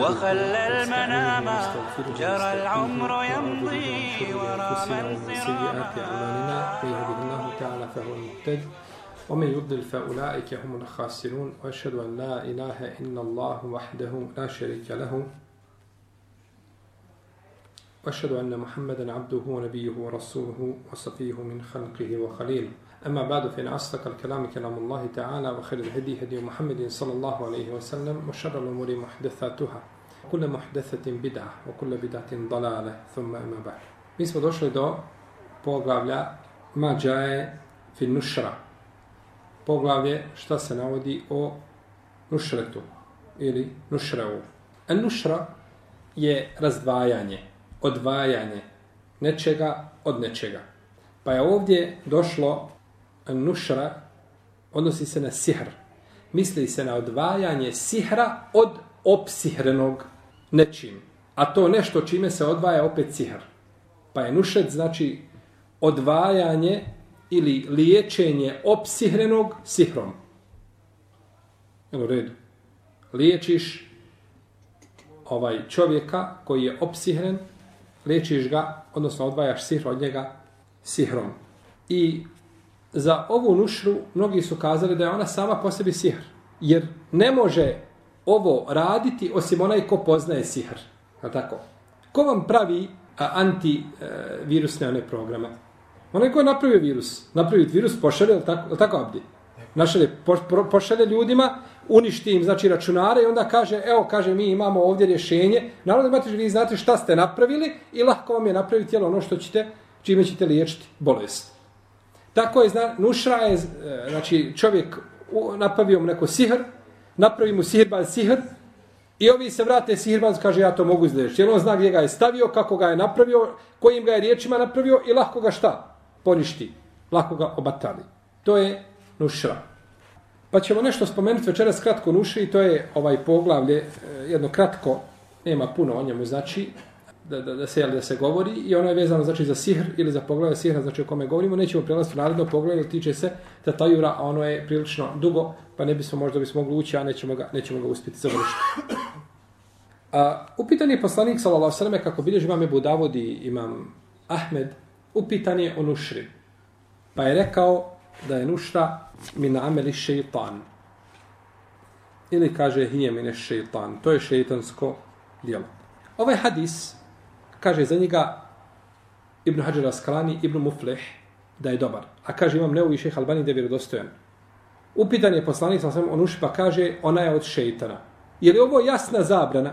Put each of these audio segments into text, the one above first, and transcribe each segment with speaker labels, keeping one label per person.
Speaker 1: وخلى المنام جرى العمر يمضي
Speaker 2: أعمالنا من يهده الله تعالى فهو المهتد ومن يضلل فأولئك هم الخاسرون وأشهد أن لا إله إلا الله وحده لا شريك له وأشهد أن محمدا عبده ونبيه ورسوله وصفيه من خلقه وخليله. أما بعد فإن أصدق الكلام كلام الله تعالى وخير الهدي هدي محمد صلى الله عليه وسلم وشر الأمور محدثاتها كل محدثة بدعة وكل بدعة ضلالة ثم أما بعد Mi smo došli do poglavlja Mađaje fi nušra. Poglavlje šta se navodi o nušretu ili nušreu. A nušra je razdvajanje, odvajanje nečega od nečega. Pa je ovdje došlo nušra odnosi se na sihr. Misli se na odvajanje sihra od opsihrenog nečim. A to nešto čime se odvaja opet sihr. Pa je nušet znači odvajanje ili liječenje opsihrenog sihrom. Evo redu. Liječiš ovaj čovjeka koji je opsihren, liječiš ga, odnosno odvajaš sihr od njega sihrom. I za ovu nušru mnogi su kazali da je ona sama po sebi sihr. Jer ne može ovo raditi osim onaj ko poznaje sihr. A tako? Ko vam pravi antivirusne e, one programe? Onaj ko je napravio virus. Napravio virus, pošalje, je tako, je tako abdi? Našalje, po, po, pošalje ljudima, uništi im, znači, računare i onda kaže, evo, kaže, mi imamo ovdje rješenje. Naravno, imate, vi znate šta ste napravili i lahko vam je napraviti jel, ono što ćete, čime ćete liječiti bolest. Tako je, zna, nušra je, e, znači čovjek napravio mu neko sihr, napravi mu sihirbaz sihr, i ovi se vrate sihirbaz, kaže ja to mogu izlečiti. Jer on zna gdje ga je stavio, kako ga je napravio, kojim ga je riječima napravio i lahko ga šta? Poništi. Lahko ga obatali. To je nušra. Pa ćemo nešto spomenuti večeras kratko nušri, to je ovaj poglavlje, e, jedno kratko, nema puno o njemu, znači, da, da, da, se, da se govori i ono je vezano znači za sihr ili za poglavlje sihra znači o kome govorimo. Nećemo prelaziti u naredno poglavlje, tiče se tatajura, a ono je prilično dugo, pa ne bismo možda bismo mogli ući, a nećemo ga, nećemo ga uspjeti završiti. A, upitan je poslanik sallallahu sallam kako bilježi imam Ebu Davud i imam Ahmed, upitan je o nušri. Pa je rekao da je nušta min ameli šeitan. Ili kaže hije mine šeitan. To je šeitansko djelo. Ovaj hadis kaže za njega Ibn Hajar Askalani, Ibn Mufleh, da je dobar. A kaže imam Neovi šeh Albani da je vjerodostojan. Upitan je poslanik, sam sam on uši, pa kaže ona je od šeitana. Je li ovo jasna zabrana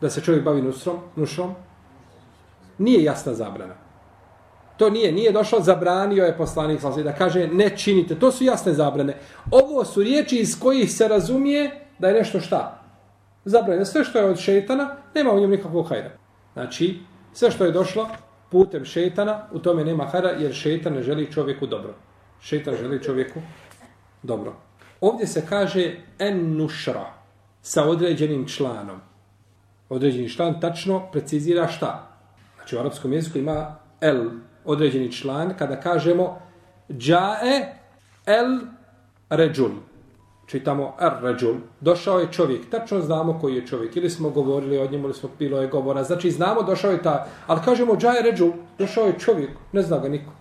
Speaker 2: da se čovjek bavi nusrom, nušom? Nije jasna zabrana. To nije, nije došao, zabranio je poslanik, sam da kaže ne činite. To su jasne zabrane. Ovo su riječi iz kojih se razumije da je nešto šta? Zabranjeno. Sve što je od šeitana, nema u njemu nikakvog hajda. Znači, sve što je došlo putem šetana, u tome nema hara, jer šetan ne želi čovjeku dobro. Šetan želi čovjeku dobro. Ovdje se kaže en nušra, sa određenim članom. Određeni član tačno precizira šta. Znači, u arapskom jeziku ima el, određeni član, kada kažemo džae el ređul čitamo Ar-Rađul, došao je čovjek, tačno znamo koji je čovjek, ili smo govorili o njemu, ili smo bilo je govora, znači znamo došao je ta, ali kažemo džaj Ređul, došao je čovjek, ne zna ga niko.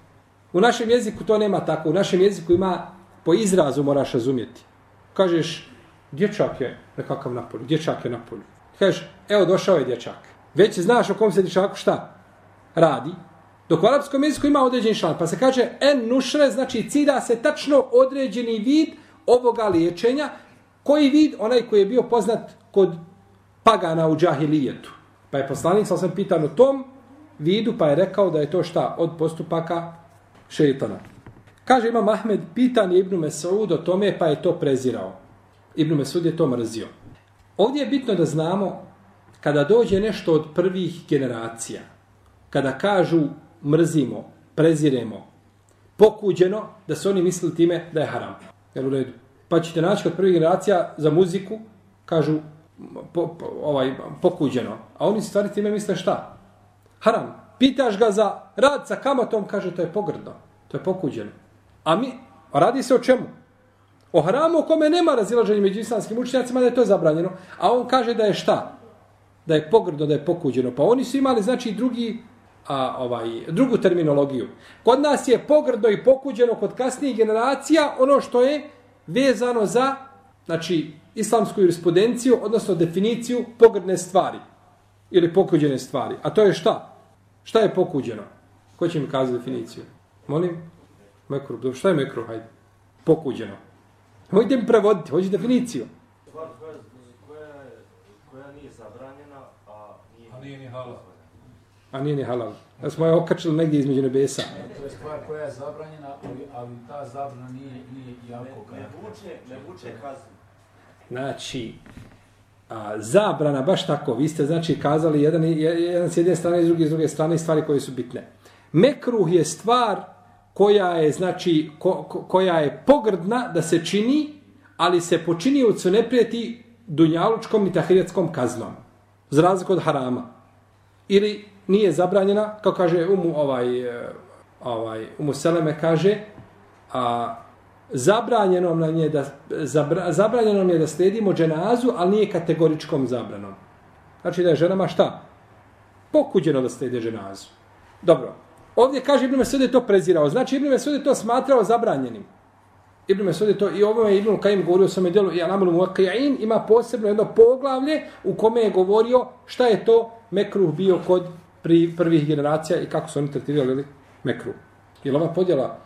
Speaker 2: U našem jeziku to nema tako, u našem jeziku ima, po izrazu moraš razumjeti. Kažeš, dječak je nekakav na polju, dječak je na polju. Kažeš, evo došao je dječak. Već znaš o kom se dječaku šta radi, Dok u arapskom jeziku ima određeni član, pa se kaže en nušre, znači cida se tačno određeni vid ovoga liječenja, koji vid, onaj koji je bio poznat kod pagana u džahilijetu. Pa je poslanik, sam sam pitan u tom vidu, pa je rekao da je to šta od postupaka šeitana. Kaže Imam Ahmed, pitan je Ibnu Mesud o tome, pa je to prezirao. Ibnu Mesud je to mrzio. Ovdje je bitno da znamo, kada dođe nešto od prvih generacija, kada kažu mrzimo, preziremo, pokuđeno, da su oni mislili time da je haram. Jel u redu? Pa ćete naći kod prvih generacija za muziku, kažu, po, po, ovaj, pokuđeno. A oni stvari time misle šta? Haram. Pitaš ga za rad sa kamatom, kaže, to je pogrdno. To je pokuđeno. A mi, a radi se o čemu? O haramu o kome nema razilaženja među islamskim učenjacima da je to zabranjeno. A on kaže da je šta? Da je pogrdno, da je pokuđeno. Pa oni su imali znači drugi a, ovaj, drugu terminologiju. Kod nas je pogrdo i pokuđeno kod kasnijih generacija ono što je vezano za znači, islamsku jurisprudenciju, odnosno definiciju pogrdne stvari ili pokuđene stvari. A to je šta? Šta je pokuđeno? Ko će mi kazati definiciju? Molim? Mekru. Šta je mekru? Hajde. Pokuđeno. Hojde mi prevoditi, hoće definiciju.
Speaker 3: Stvar koja, koja, koja nije zabranjena, a nije,
Speaker 4: A nije ni halal.
Speaker 2: A nije ni halal. Da smo je okačili negdje između nebesa.
Speaker 4: To je stvar koja je zabranjena, ali, ali ta zabrana nije, nije jako
Speaker 3: ne, ne vuče, ne vuče kaznu.
Speaker 2: Znači, a, zabrana, baš tako, vi ste znači kazali jedan, jedan s jedne strane i s druge, s druge strane stvari koje su bitne. Mekruh je stvar koja je, znači, ko, ko, koja je pogrdna da se čini, ali se počiniocu ne prijeti dunjalučkom i tahiretskom kaznom. Za razliku od harama. Ili nije zabranjena, kao kaže umu ovaj, eh, ovaj umu Seleme kaže, a zabranjeno nam je da zabra, zabranjeno nam je da sledimo dženazu, ali nije kategoričkom zabranom. Znači da je ženama šta? Pokuđeno da slede dženazu. Dobro. Ovdje kaže Ibn Mesud je to prezirao. Znači Ibn Mesud je to smatrao zabranjenim. Ibn Mesud je to, i ovo je Ibn Kajim govorio u svome djelu, i Anamul Muqayin ima posebno jedno poglavlje u kome je govorio šta je to mekruh bio kod pri prvih generacija i kako su oni tretirali mekru. Je ova podjela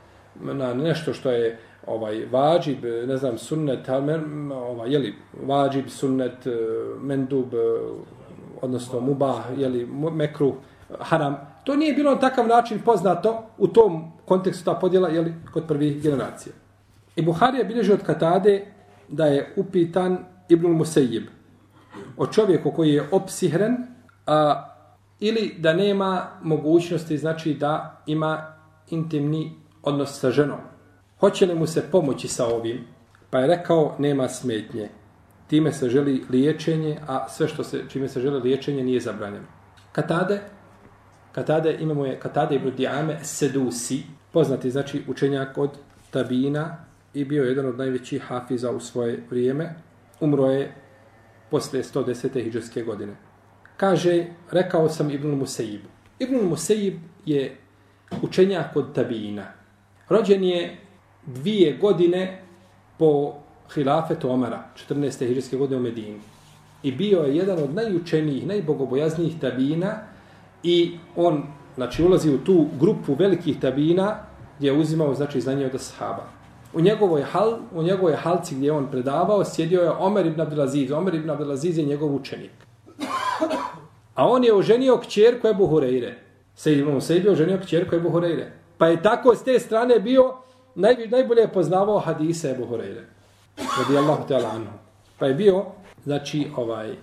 Speaker 2: na nešto što je ovaj vađib, ne znam, sunnet, ovaj, jeli, vađib, sunnet, eh, mendub, eh, odnosno mubah, jeli, mekru, haram, to nije bilo na takav način poznato u tom kontekstu ta podjela, jeli, kod prvih generacija. I Buhari je bilježio od Katade da je upitan Ibnul Musejib o čovjeku koji je opsihren a, ili da nema mogućnosti, znači da ima intimni odnos sa ženom. Hoće li mu se pomoći sa ovim? Pa je rekao, nema smetnje. Time se želi liječenje, a sve što se, čime se želi liječenje nije zabranjeno. Katade, Katade imamo je Katade ibn Diame Sedusi, poznati znači učenjak od Tabina i bio jedan od najvećih hafiza u svoje vrijeme. Umro je posle 110. hijđarske godine. Kaže, rekao sam Ibn Musaibu. Ibn Musaib je učenjak od Tabina. Rođen je dvije godine po hilafetu Omara, 14. hiđarske godine u Medini. I bio je jedan od najučenijih, najbogobojaznijih tabina i on znači, ulazi u tu grupu velikih tabina gdje je uzimao znači, znanje od ashaba. U njegovoj, hal, u njegovoj halci gdje je on predavao sjedio je Omer ibn Abdelaziz. Omer ibn Abdelaziz je njegov učenik. A on je oženio kćerku Ebu Hureyre. Sejid ibn Musaib je oženio kćerku Ebu Hureyre. Pa je tako s te strane bio naj, najbolje je poznavao hadise Ebu Hureyre. Radijallahu ta'ala anhu. Pa je bio, znači, ovaj,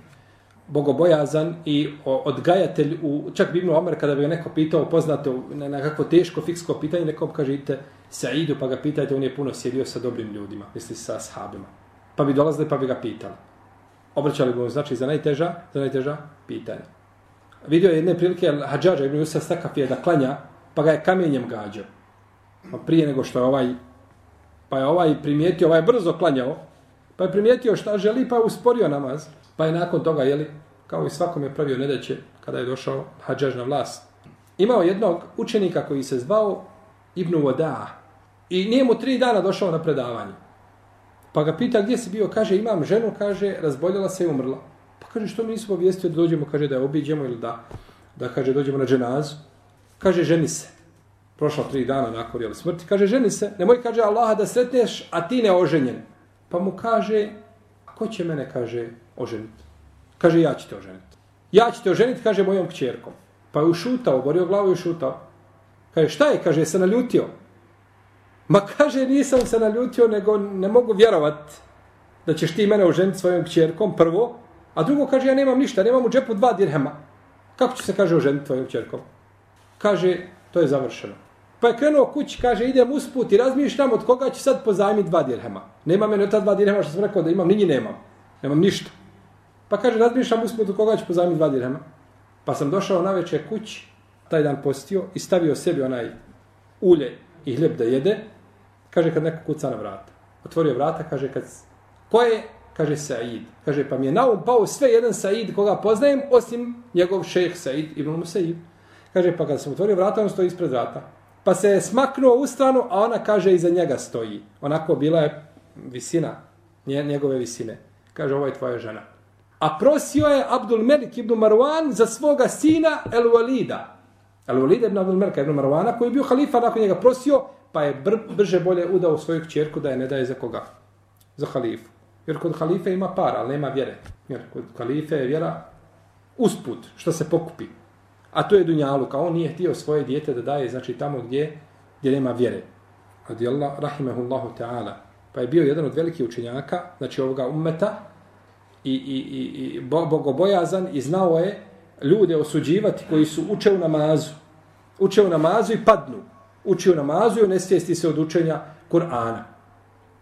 Speaker 2: bogobojazan i odgajatelj u, čak bi Ibn Omer kada bi ga neko pitao poznato na, na kakvo teško fiksko pitanje, nekom kaže idite Saidu pa ga pitajte, on je puno sjedio sa dobrim ljudima, misli sa ashabima. Pa bi dolazili pa bi ga pitali. Obraćali bi mu znači za najteža, za najteža pitanja. Vidio je jedne prilike Hadžađa Ibn Yusuf Sakafija da klanja, pa ga je kamenjem gađao. Pa prije nego što je ovaj pa je ovaj primijetio, ovaj je brzo klanjao, pa je primijetio šta želi, pa je usporio namaz. Pa je nakon toga, jeli, kao i svakom je pravio nedeće kada je došao Hadžađ na vlast. Imao jednog učenika koji se zvao Ibn Voda'a. i nije mu tri dana došao na predavanje. Pa ga pita gdje si bio, kaže imam ženu, kaže razboljela se i umrla. Pa kaže što mi nismo obavijestio da dođemo, kaže da je obiđemo ili da, da kaže dođemo na dženazu. Kaže ženi se. Prošla tri dana nakon jel, smrti. Kaže ženi se, nemoj kaže Allaha da sretneš, a ti ne oženjen. Pa mu kaže, a ko će mene, kaže, oženiti? Kaže, ja ću te oženiti. Ja ću te oženiti, kaže, mojom kćerkom. Pa je ušutao, borio glavu i ušutao. Kaže, šta je? Kaže, se naljutio. Ma kaže, nisam se naljutio, nego ne mogu vjerovat da ćeš ti mene oženiti svojom kćerkom, prvo. A drugo, kaže, ja nemam ništa, nemam u džepu dva dirhema. Kako će se, kaže, oženiti tvojom čerkom? Kaže, to je završeno. Pa je krenuo kući, kaže, idem usput i razmišljam od koga će sad pozajmiti dva dirhema. Nema mene ta dva dirhema što sam rekao da imam, ni nemam. Nemam ništa. Pa kaže, razmišljam usput od koga će pozajmiti dva dirhema. Pa sam došao na večer kući, taj dan postio i stavio sebi onaj ulje i hljeb da jede. Kaže, kad neko kuca na vrata. Otvorio vrata, kaže, kad, ko je? Kaže, Said. Kaže, pa mi je na um pao sve jedan Said koga poznajem, osim njegov šejh Said ibn Musaib. Kaže, pa kad sam otvorio vrata, on stoji ispred vrata. Pa se je smaknuo u stranu, a ona kaže, iza njega stoji. Onako bila je visina, nje- njegove visine. Kaže, ovo je tvoja žena. A prosio je Abdul Melik ibn Marwan za svoga sina El Walida. El Walida ibn Abdul Melik ibn Marwana, koji je bio halifa, nakon njega prosio, pa je br brže bolje udao svoju kćerku da je ne daje za koga? Za halifu. Jer kod halife ima para, ali nema vjere. Jer kod halife je vjera usput, što se pokupi. A to je Dunjaluka. on nije htio svoje dijete da daje, znači tamo gdje, gdje nema vjere. Radi Allah, rahimahullahu ta'ala. Pa je bio jedan od velikih učenjaka, znači ovoga ummeta, i, i, i, i bo- bogobojazan i znao je ljude osuđivati koji su uče u namazu. Uče u namazu i padnu. Uče u namazu i onesvijesti se od učenja Kur'ana.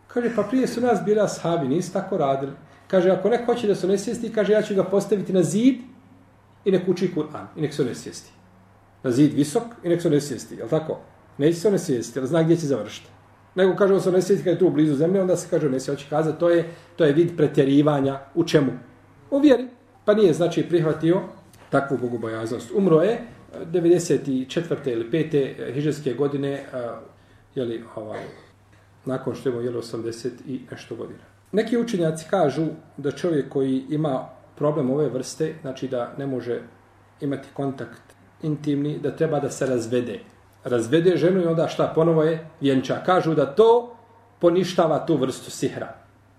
Speaker 2: Kaže, pa prije su nas bili ashabi, nisu tako radili. Kaže, ako neko hoće da se onesvijesti, kaže, ja ću ga postaviti na zid i nek uči Kur'an i nek se onesvijesti. Na zid visok i nek se onesvijesti, je li tako? Neće se onesvijesti, jer zna gdje će završiti. Nego kaže, on se onesvijesti kad je tu blizu zemlje, onda se kaže, onesvijesti, hoće kazati, to je, to je vid pretjerivanja u čemu? U vjeri. Pa nije, znači, prihvatio takvu bogobojaznost. Umro je eh, 94. ili 5. Eh, hiđarske godine, eh, jeli, ovaj, nakon što je imao 80 i nešto godina. Neki učenjaci kažu da čovjek koji ima problem ove vrste, znači da ne može imati kontakt intimni, da treba da se razvede. Razvede ženu i onda šta ponovo je vjenča. Kažu da to poništava tu vrstu sihra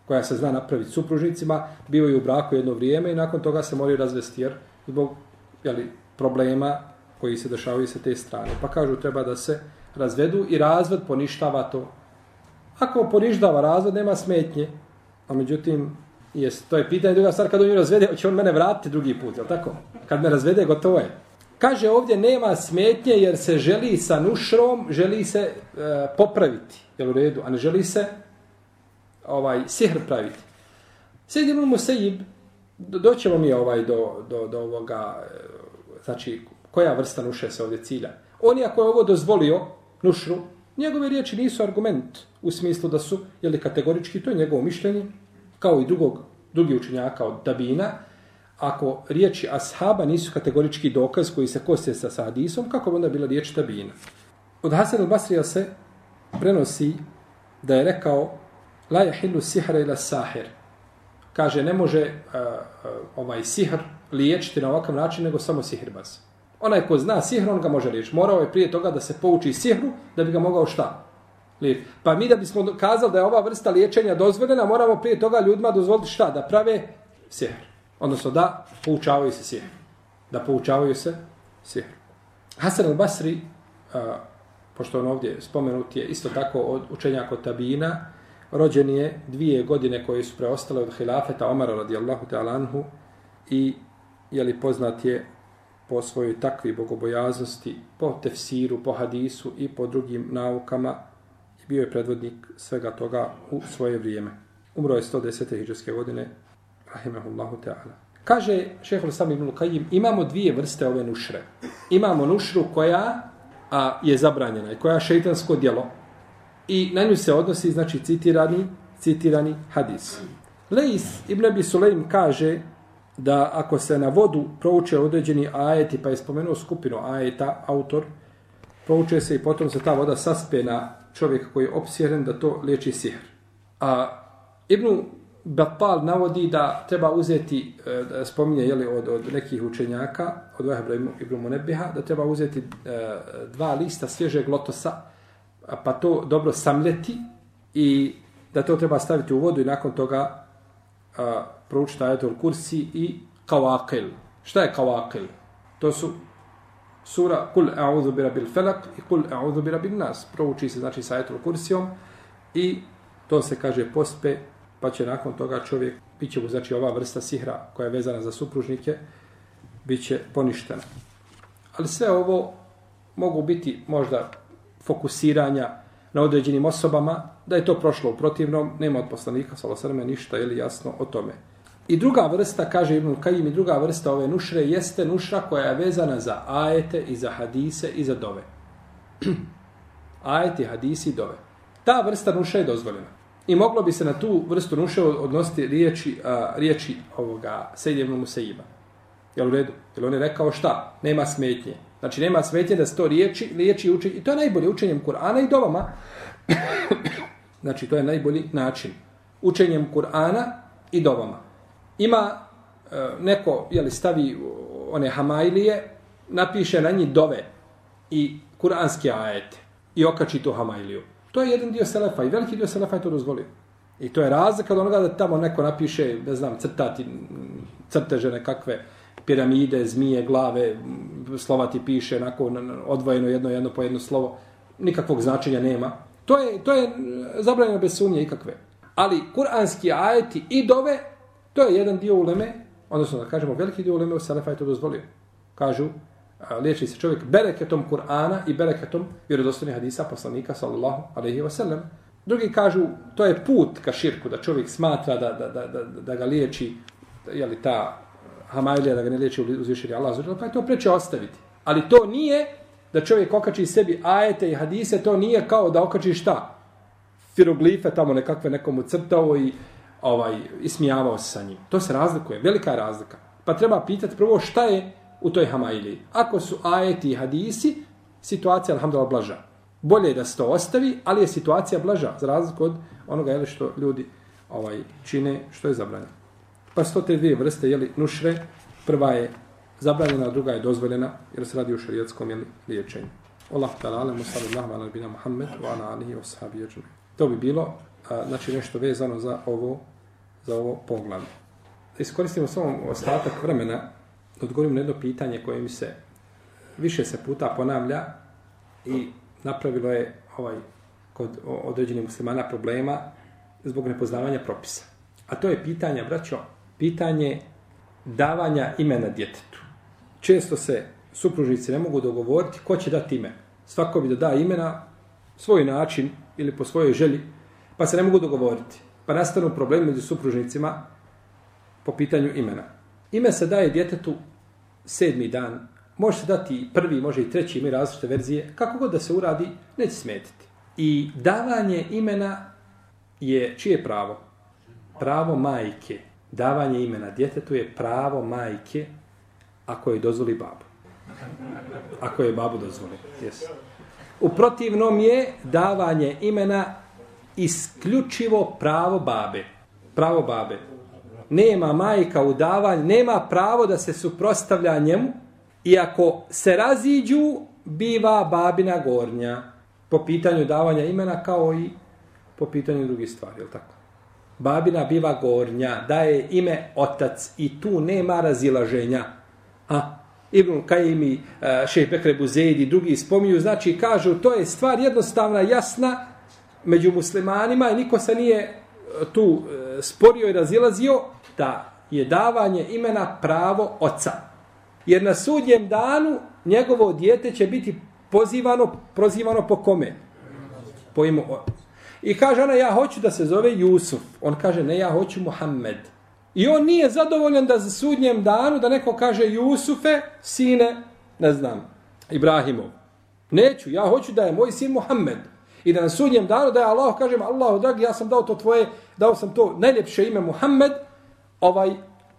Speaker 2: koja se zna napraviti supružnicima, bio je u braku jedno vrijeme i nakon toga se moraju razvesti jer zbog jeli, problema koji se dešavaju sa te strane. Pa kažu treba da se razvedu i razvod poništava to. Ako poniždava razvod, nema smetnje. A međutim, jest, to je pitanje druga stvar, kad on ju razvede, će on mene vratiti drugi put, je tako? Kad me razvede, gotovo je. Kaže ovdje nema smetnje jer se želi sa nušrom, želi se e, popraviti, jel u redu, a ne želi se ovaj sihr praviti. Sejid ibn Musaib, doćemo mi ovaj do, do, do ovoga, e, znači, koja vrsta nuše se ovdje cilja. On je ako je ovo dozvolio, nušru, njegove riječi nisu argument u smislu da su, jeli kategorički, to je njegovo mišljenje, kao i drugog, drugi učenjaka od Dabina, ako riječi ashaba nisu kategorički dokaz koji se kose sa, hadisom, kako bi onda bila riječ Dabina? Od Hasan al-Basrija se prenosi da je rekao la yahillu sihra ila sahir. Kaže, ne može uh, uh, ovaj sihr liječiti na ovakav način, nego samo sihirbaz. Onaj ko zna sihr, on ga može liječiti. Morao je prije toga da se pouči sihru, da bi ga mogao šta? Liječiti. Pa mi da bismo kazali da je ova vrsta liječenja dozvoljena, moramo prije toga ljudima dozvoliti šta? Da prave sihr. Odnosno da poučavaju se sihr. Da poučavaju se sihr. Hasan al-Basri, uh, pošto on ovdje spomenut je isto tako od učenjaka Tabina, rođen je dvije godine koje su preostale od hilafeta Omara radijallahu ta'ala anhu i je li poznat je po svojoj takvi bogobojaznosti, po tefsiru, po hadisu i po drugim naukama i bio je predvodnik svega toga u svoje vrijeme. Umro je 110. hiđarske godine, rahimahullahu ta'ala. Kaže šehol sam ibn Lukajim, imamo dvije vrste ove nušre. Imamo nušru koja a, je zabranjena i koja je šeitansko djelo. I na nju se odnosi, znači, citirani, citirani hadis. Leis ibn Abi Sulejm kaže da ako se na vodu prouče određeni ajeti, pa je spomenuo skupinu ajeta, autor, prouče se i potom se ta voda saspe na čovjek koji je opsjeren da to liječi sihr. A Ibn Bapal navodi da treba uzeti, e, da spominje jeli, od, od nekih učenjaka, od Vahebra Ibn Munebiha, da treba uzeti e, dva lista svježeg lotosa, a pa to dobro samljeti i da to treba staviti u vodu i nakon toga a, proučite ajetul kursi i kavakil. Šta je kavakil? To su sura Kul a'udhu bi rabbil falak i Kul a'udhu bi rabbin nas. Prouči se znači sa ajetul kursijom i to se kaže pospe, pa će nakon toga čovjek, bit će mu znači ova vrsta sihra koja je vezana za supružnike, bit će poništena. Ali sve ovo mogu biti možda fokusiranja na određenim osobama, da je to prošlo u protivnom, nema od poslanika, salosrme, ništa ili jasno o tome. I druga vrsta, kaže Ibn Kajim, i druga vrsta ove nušre jeste nušra koja je vezana za ajete i za hadise i za dove. ajeti, hadisi i dove. Ta vrsta nušre je dozvoljena. I moglo bi se na tu vrstu nuše odnositi riječi, a, riječi ovoga Sejde ibn Jel u redu? Jel on je rekao šta? Nema smetnje. Znači nema smetnje da se to riječi, riječi uči. I to je najbolje učenjem Kur'ana i dovama. znači to je najbolji način. Učenjem Kur'ana i dovama. Ima e, neko neko, jeli stavi one hamajlije, napiše na njih dove i kuranske ajete i okači tu hamajliju. To je jedan dio selefa i veliki dio selefa je to dozvolio. I to je razlika od onoga da tamo neko napiše, ne znam, crtati crteže nekakve piramide, zmije, glave, slova ti piše, onako odvojeno jedno, jedno po jedno slovo. Nikakvog značenja nema. To je, to je zabranjeno bez sumnje ikakve. Ali kuranski ajeti i dove, to je jedan dio uleme, odnosno da kažemo veliki dio uleme u Selefa je to dozvolio. Kažu, liječi se čovjek bereketom Kur'ana i bereketom vjerodostojnih hadisa poslanika sallallahu alaihi wa sallam. Drugi kažu, to je put ka širku, da čovjek smatra da, da, da, da, da ga liječi, jeli ta hamajlija, da ga ne liječi uzvišenje Allah, pa je to preće ostaviti. Ali to nije da čovjek okači sebi ajete i hadise, to nije kao da okači šta? Firoglife tamo nekakve nekomu crtao i ovaj, ismijavao se sa njim. To se razlikuje, velika je razlika. Pa treba pitati prvo šta je u toj hamajli. Ako su ajeti i hadisi, situacija, alhamdulillah, blaža. Bolje je da se to ostavi, ali je situacija blaža, za razliku od onoga jeli, što ljudi ovaj čine, što je zabranjeno. Pa su to te dvije vrste, jeli, nušre, prva je zabranjena, a druga je dozvoljena, jer se radi o šarijetskom jeli, liječenju. Allah ta'ala, alamu sallallahu ala nabina Muhammed, wa ala alihi wa sahabi To bi bilo, a, znači, nešto vezano za ovo, za ovo poglavlje. Iskoristimo samo ostatak vremena, da odgovorim na jedno pitanje koje mi se više se puta ponavlja i napravilo je ovaj kod određenih muslimana problema zbog nepoznavanja propisa. A to je pitanje, braćo, pitanje davanja imena djetetu. Često se supružnici ne mogu dogovoriti ko će dati ime. Svako bi da da imena svoj način ili po svojoj želji, pa se ne mogu dogovoriti. Pa nastanu problemi među supružnicima po pitanju imena. Ime se daje djetetu sedmi dan, može se dati prvi, može i treći, imaju različite verzije, kako god da se uradi, neće smetiti. I davanje imena je čije pravo? Pravo majke. Davanje imena djetetu je pravo majke ako je dozvoli babu. Ako je babu dozvoli. Yes. U protivnom je davanje imena isključivo pravo babe. Pravo babe nema majka u davanju, nema pravo da se suprostavlja njemu, i ako se raziđu, biva babina gornja po pitanju davanja imena kao i po pitanju drugih stvari, je tako? Babina biva gornja, daje ime otac i tu nema razilaženja. A, Ibn Kajimi, eh, e, Šeh Bekre Buzejdi, drugi spominju, znači kažu, to je stvar jednostavna, jasna među muslimanima i niko se nije e, tu e, sporio i razilazio, da je davanje imena pravo oca. Jer na sudnjem danu njegovo dijete će biti pozivano, prozivano po kome? Po imu. I kaže ona, ja hoću da se zove Jusuf. On kaže, ne, ja hoću Muhammed. I on nije zadovoljan da za sudnjem danu da neko kaže Jusufe, sine, ne znam, Ibrahimov. Neću, ja hoću da je moj sin Muhammed. I da na sudnjem danu da je Allah, kažem, Allah, dragi, ja sam dao to tvoje, dao sam to najljepše ime Muhammed, ovaj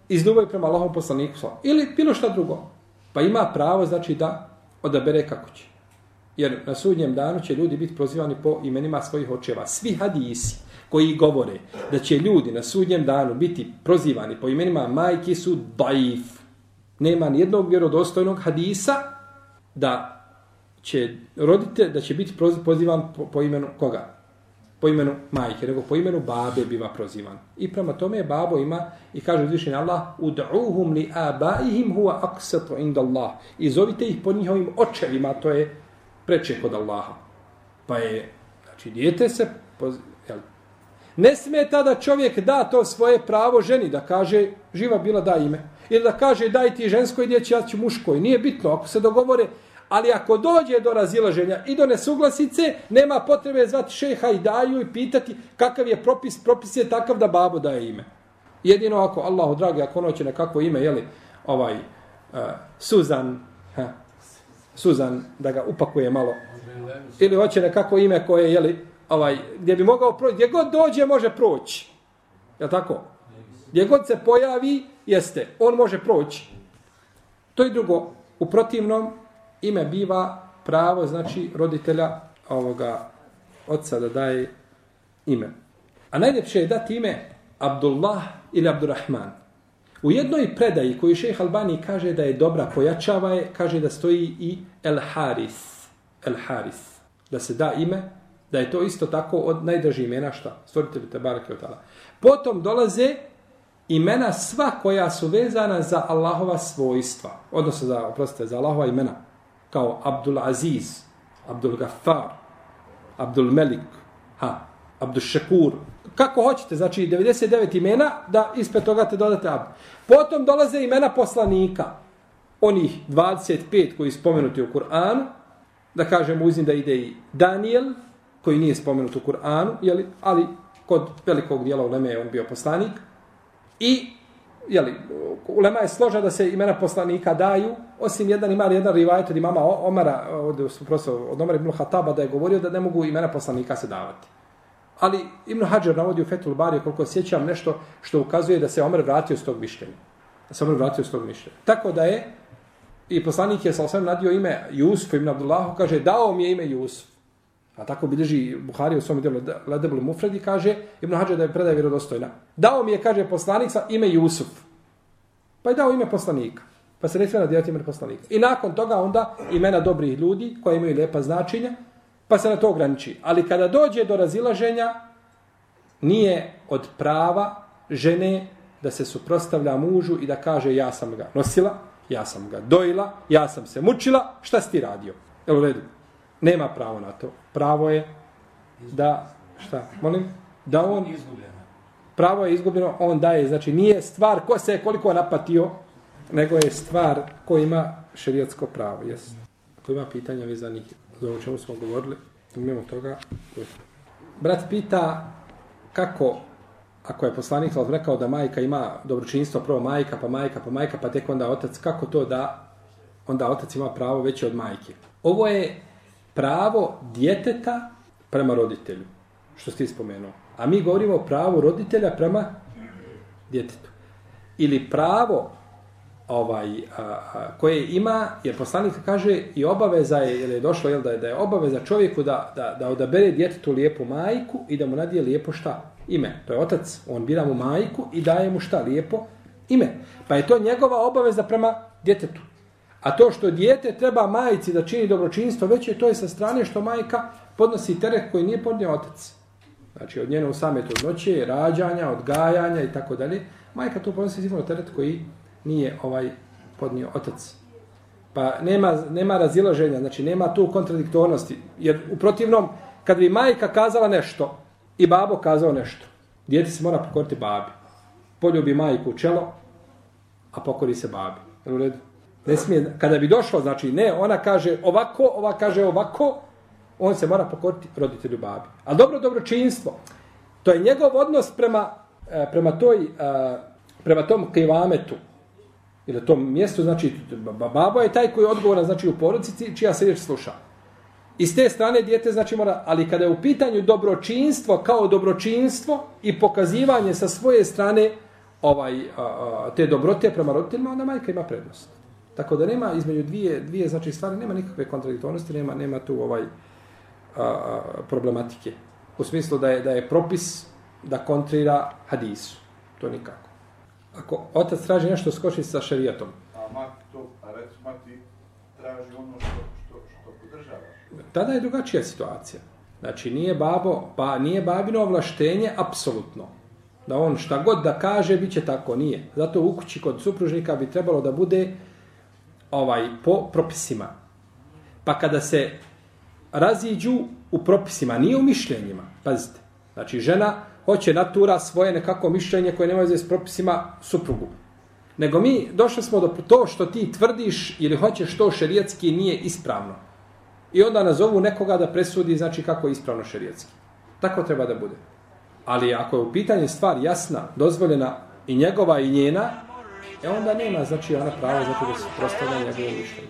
Speaker 2: iz ljubavi prema Allahom poslaniku ili bilo šta drugo. Pa ima pravo znači da odabere kako će. Jer na sudnjem danu će ljudi biti prozivani po imenima svojih očeva. Svi hadisi koji govore da će ljudi na sudnjem danu biti prozivani po imenima majki su daif. Nema ni jednog vjerodostojnog hadisa da će rodite da će biti pozivan po, po imenu koga? po imenu majke, nego po imenu babe biva prozivan. I prema tome babo ima i kaže uzvišen Allah ud'uhum li abaihim huwa aksatu inda Allah. I zovite ih po njihovim očevima, to je preče kod Allaha. Pa je, znači, dijete se, poz, jel, ne smije tada čovjek da to svoje pravo ženi, da kaže, živa bila da ime. Ili da kaže, daj ti ženskoj dječi, ja ću muškoj. Nije bitno, ako se dogovore, Ali ako dođe do razilaženja i do nesuglasice, nema potrebe zvati šeha i daju i pitati kakav je propis. Propis je takav da babo daje ime. Jedino ako, Allahu dragi, ako ono će nekako ime, jeli, ovaj, uh, Suzan, ha, Suzan, da ga upakuje malo. Ili hoće nekako ime koje, jeli, ovaj, gdje bi mogao proći, gdje god dođe može proći. Je tako? Gdje god se pojavi, jeste, on može proći. To je drugo. U protivnom, ime biva pravo, znači, roditelja ovoga oca da daje ime. A najljepše je dati ime Abdullah ili Abdurrahman. U jednoj predaji koju šejh Albani kaže da je dobra, pojačava je, kaže da stoji i El Haris. El Haris. Da se da ime, da je to isto tako od najdražih imena šta? Stvoritelju te barake od Potom dolaze imena sva koja su vezana za Allahova svojstva. Odnosno za, oprostite, za Allahova imena. Kao Abdul Aziz, Abdul Gaffar, Abdul Melik, ha, Abdul Šekur, kako hoćete, znači 99 imena, da ispred toga te dodate Abd. Potom dolaze imena poslanika, onih 25 koji spomenuti u Kur'anu, da kažemo uzim da ide i Daniel, koji nije spomenut u Kur'anu, jeli, ali kod velikog dijela uleme je on bio poslanik, i jeli, ulema je složa da se imena poslanika daju, osim jedan ima jedan rivajet od imama Omara, od, od Omara ibn Hataba, da je govorio da ne mogu imena poslanika se davati. Ali Ibn Hajar navodi u Fethul Bari, koliko sjećam, nešto što ukazuje da se Omer vratio s tog mišljenja. Da se Omer vratio s tog mišljenja. Tako da je, i poslanik je sa osvijem nadio ime Jusuf ibn Abdullahu, kaže, dao mi je ime Jusuf. A tako bilježi Buhari u svom djelu Ledeblu Mufredi, kaže, Ibn Hajar da je predaje vjerodostojna. Dao mi je, kaže poslanik, sa ime Jusuf. Pa je dao ime poslanika. Pa se ne smije nadijati ime poslanika. I nakon toga onda imena dobrih ljudi koji imaju lijepa značenja, pa se na to ograniči. Ali kada dođe do razilaženja, nije od prava žene da se suprostavlja mužu i da kaže ja sam ga nosila, ja sam ga dojila, ja sam se mučila, šta si ti radio? Jel u redu? Nema pravo na to. Pravo je da, šta, molim? Da on... Pravo je izgubljeno, on daje, znači nije stvar ko se koliko napatio, nego je stvar ko ima šerijatsko pravo, jes. Ako ima pitanja vezanih za ovo čemu smo govorili, imamo toga. Brat pita kako, ako je poslanik rekao da majka ima dobročinstvo, prvo majka, pa majka, pa majka, pa tek onda otac, kako to da onda otac ima pravo veće od majke? Ovo je pravo djeteta prema roditelju, što ste spomenuo. A mi govorimo o pravu roditelja prema djetetu. Ili pravo ovaj a, a, koje ima jer poslanik kaže i obaveza je jer je došlo jel da je da je obaveza čovjeku da da da odabere djetetu lijepu majku i da mu nadije lijepo šta? Ime. To je otac. On bira mu majku i daje mu šta? Lijepo ime. Pa je to njegova obaveza prema djetetu. A to što dijete treba majici da čini dobročinstvo već je to je sa strane što majka podnosi teret koji nije podnio otac. Znači od njenog same trudnoće rađanja odgajanja i tako dalje majka tu podnosi sigurno teret koji nije ovaj podnio otac. Pa nema, nema razilaženja, znači nema tu kontradiktornosti. Jer u protivnom, kad bi majka kazala nešto i babo kazao nešto, djeti se mora pokoriti babi. Poljubi majku u čelo, a pokori se babi. Jel U redu? Ne smije, kada bi došlo, znači ne, ona kaže ovako, ova kaže ovako, on se mora pokoriti roditelju babi. A dobro dobročinstvo, to je njegov odnos prema, eh, prema toj, eh, prema tom kivametu, Ili na tom mjestu, znači, babo je taj koji je odgovoran, znači, u porodici, čija se riječ sluša. I s te strane dijete, znači, mora, ali kada je u pitanju dobročinstvo kao dobročinstvo i pokazivanje sa svoje strane ovaj, a, a, te dobrote prema roditeljima, onda majka ima prednost. Tako da nema između dvije, dvije znači, stvari, nema nikakve kontradiktornosti, nema, nema tu ovaj a, a, problematike. U smislu da je, da je propis da kontrira hadisu. To nikako ako otac traži nešto skoči sa šerijatom.
Speaker 5: A mati to, a reci mati traži ono što, što, što podržava.
Speaker 2: Tada je drugačija situacija. Znači, nije babo, pa nije babino ovlaštenje, apsolutno. Da on šta god da kaže, bit će tako, nije. Zato u kući kod supružnika bi trebalo da bude ovaj po propisima. Pa kada se raziđu u propisima, nije u mišljenjima, pazite. Znači, žena hoće natura svoje nekako mišljenje koje nema veze s propisima suprugu. Nego mi došli smo do to što ti tvrdiš ili hoćeš to šerijetski nije ispravno. I onda nazovu nekoga da presudi znači kako je ispravno šerijetski. Tako treba da bude. Ali ako je u pitanju stvar jasna, dozvoljena i njegova i njena, e onda nema znači ona prava zato da se prostavlja njegove mišljenje.